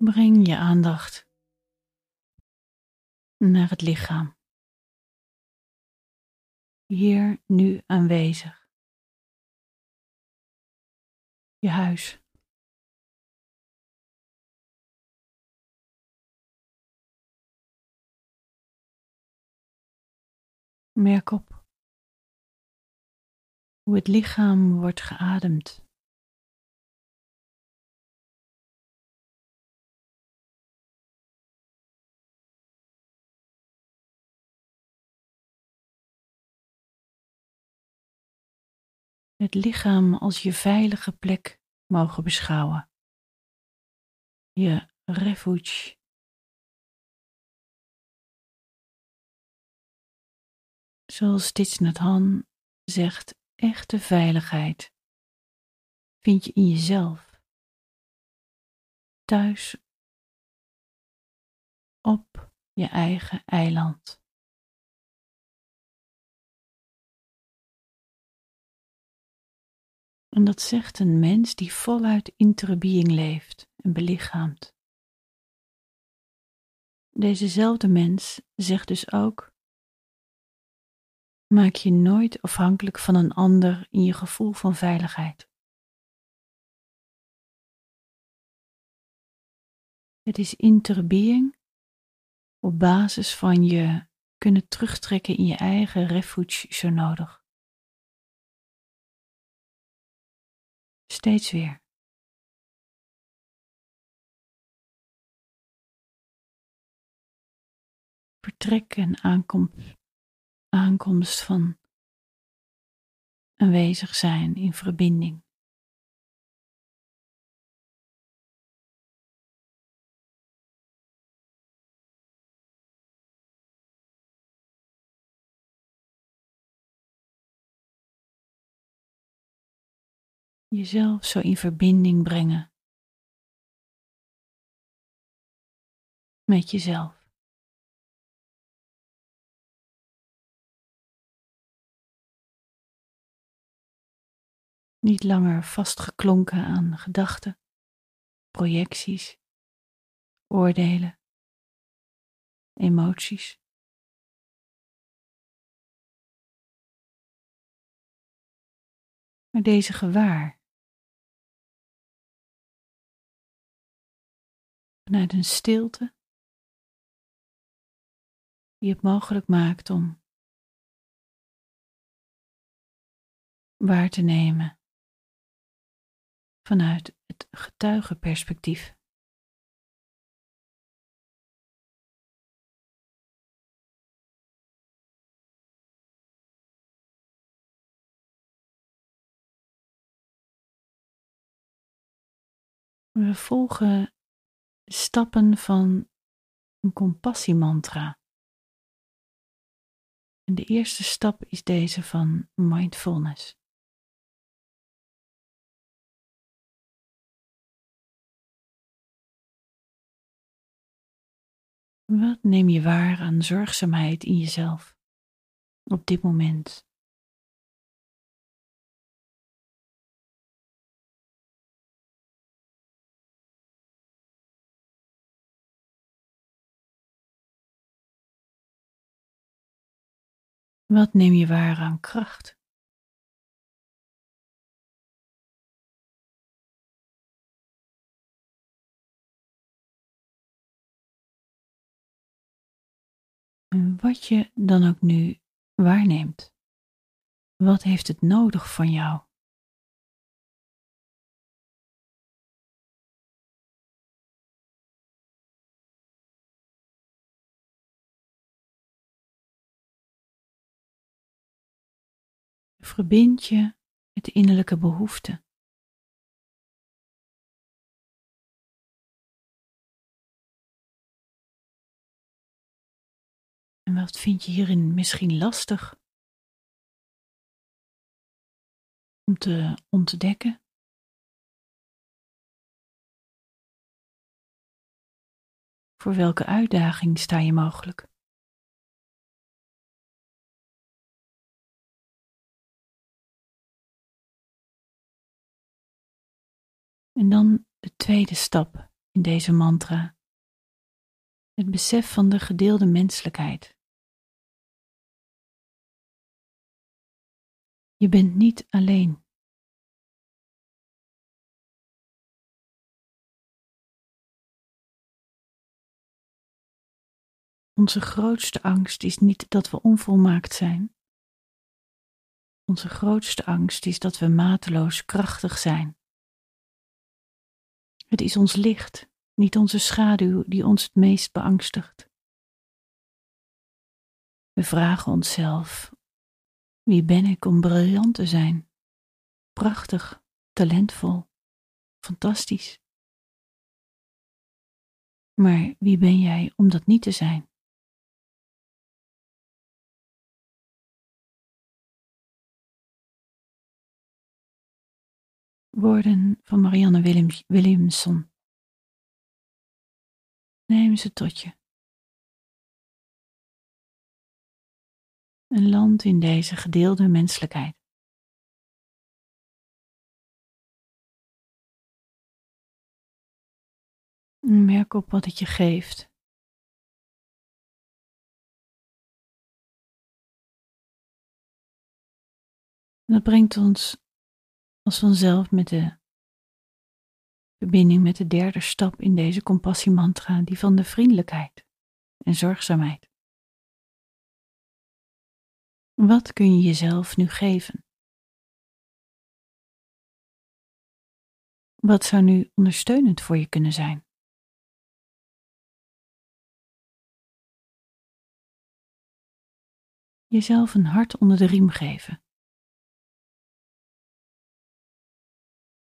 Breng je aandacht naar het lichaam. Hier nu aanwezig. Je huis. Merk op hoe het lichaam wordt geademd. Het lichaam als je veilige plek mogen beschouwen. Je refuge. Zoals Hanh zegt, echte veiligheid vind je in jezelf. Thuis op je eigen eiland. En dat zegt een mens die voluit interbeing leeft en belichaamt. Dezezelfde mens zegt dus ook: maak je nooit afhankelijk van een ander in je gevoel van veiligheid. Het is interbeing op basis van je kunnen terugtrekken in je eigen refuge zo nodig. Steeds weer. Vertrek en aankomst, aankomst van aanwezig zijn in verbinding. Jezelf zo in verbinding brengen met jezelf. Niet langer vastgeklonken aan gedachten, projecties, oordelen, emoties. Maar deze gewaar vanuit een stilte die het mogelijk maakt om waar te nemen vanuit het getuigenperspectief. We volgen stappen van een compassiemantra. En de eerste stap is deze van mindfulness. Wat neem je waar aan zorgzaamheid in jezelf op dit moment? Wat neem je waar aan kracht? Wat je dan ook nu waarneemt, wat heeft het nodig van jou? Verbind je met innerlijke behoeften. En wat vind je hierin misschien lastig om te ontdekken? Voor welke uitdaging sta je mogelijk? En dan de tweede stap in deze mantra het besef van de gedeelde menselijkheid. Je bent niet alleen. Onze grootste angst is niet dat we onvolmaakt zijn. Onze grootste angst is dat we mateloos krachtig zijn. Het is ons licht, niet onze schaduw, die ons het meest beangstigt. We vragen onszelf: wie ben ik om briljant te zijn? Prachtig, talentvol, fantastisch. Maar wie ben jij om dat niet te zijn? Woorden van Marianne Williams, Williamson. Neem ze tot je. Een land in deze gedeelde menselijkheid. Merk op wat het je geeft. dat brengt ons als vanzelf met de verbinding met de derde stap in deze compassiemantra, die van de vriendelijkheid en zorgzaamheid. Wat kun je jezelf nu geven? Wat zou nu ondersteunend voor je kunnen zijn? Jezelf een hart onder de riem geven.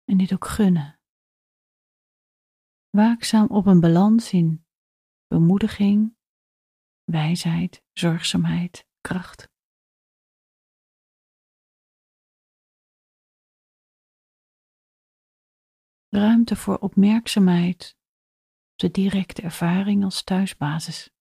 En dit ook gunnen. Waakzaam op een balans in bemoediging, wijsheid, zorgzaamheid, kracht. Ruimte voor opmerkzaamheid op de directe ervaring als thuisbasis.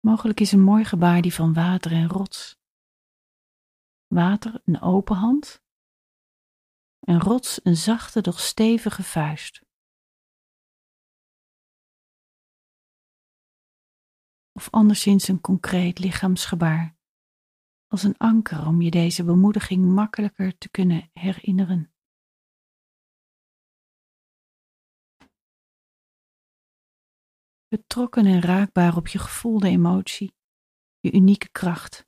Mogelijk is een mooi gebaar die van water en rots. Water een open hand en rots een zachte, doch stevige vuist. Of anderszins een concreet lichaamsgebaar, als een anker om je deze bemoediging makkelijker te kunnen herinneren. Betrokken en raakbaar op je gevoelde emotie, je unieke kracht.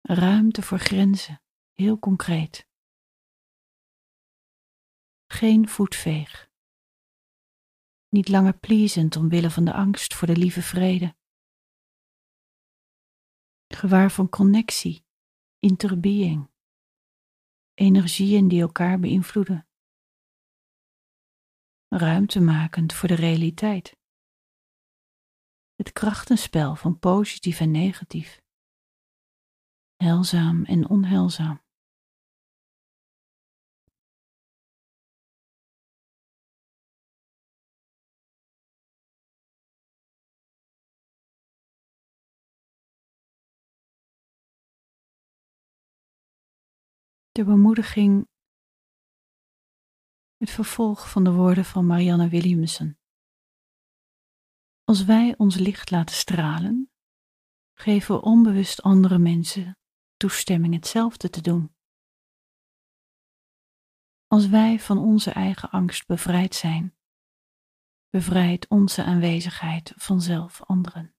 Ruimte voor grenzen, heel concreet. Geen voetveeg. Niet langer pleasend omwille van de angst voor de lieve vrede. Gewaar van connectie, interbeing, energieën die elkaar beïnvloeden ruimtemakend voor de realiteit. Het krachtenspel van positief en negatief, heilzaam en onheilzaam. De bemoediging het vervolg van de woorden van Marianne Williamson. Als wij ons licht laten stralen, geven we onbewust andere mensen toestemming hetzelfde te doen. Als wij van onze eigen angst bevrijd zijn, bevrijdt onze aanwezigheid vanzelf anderen.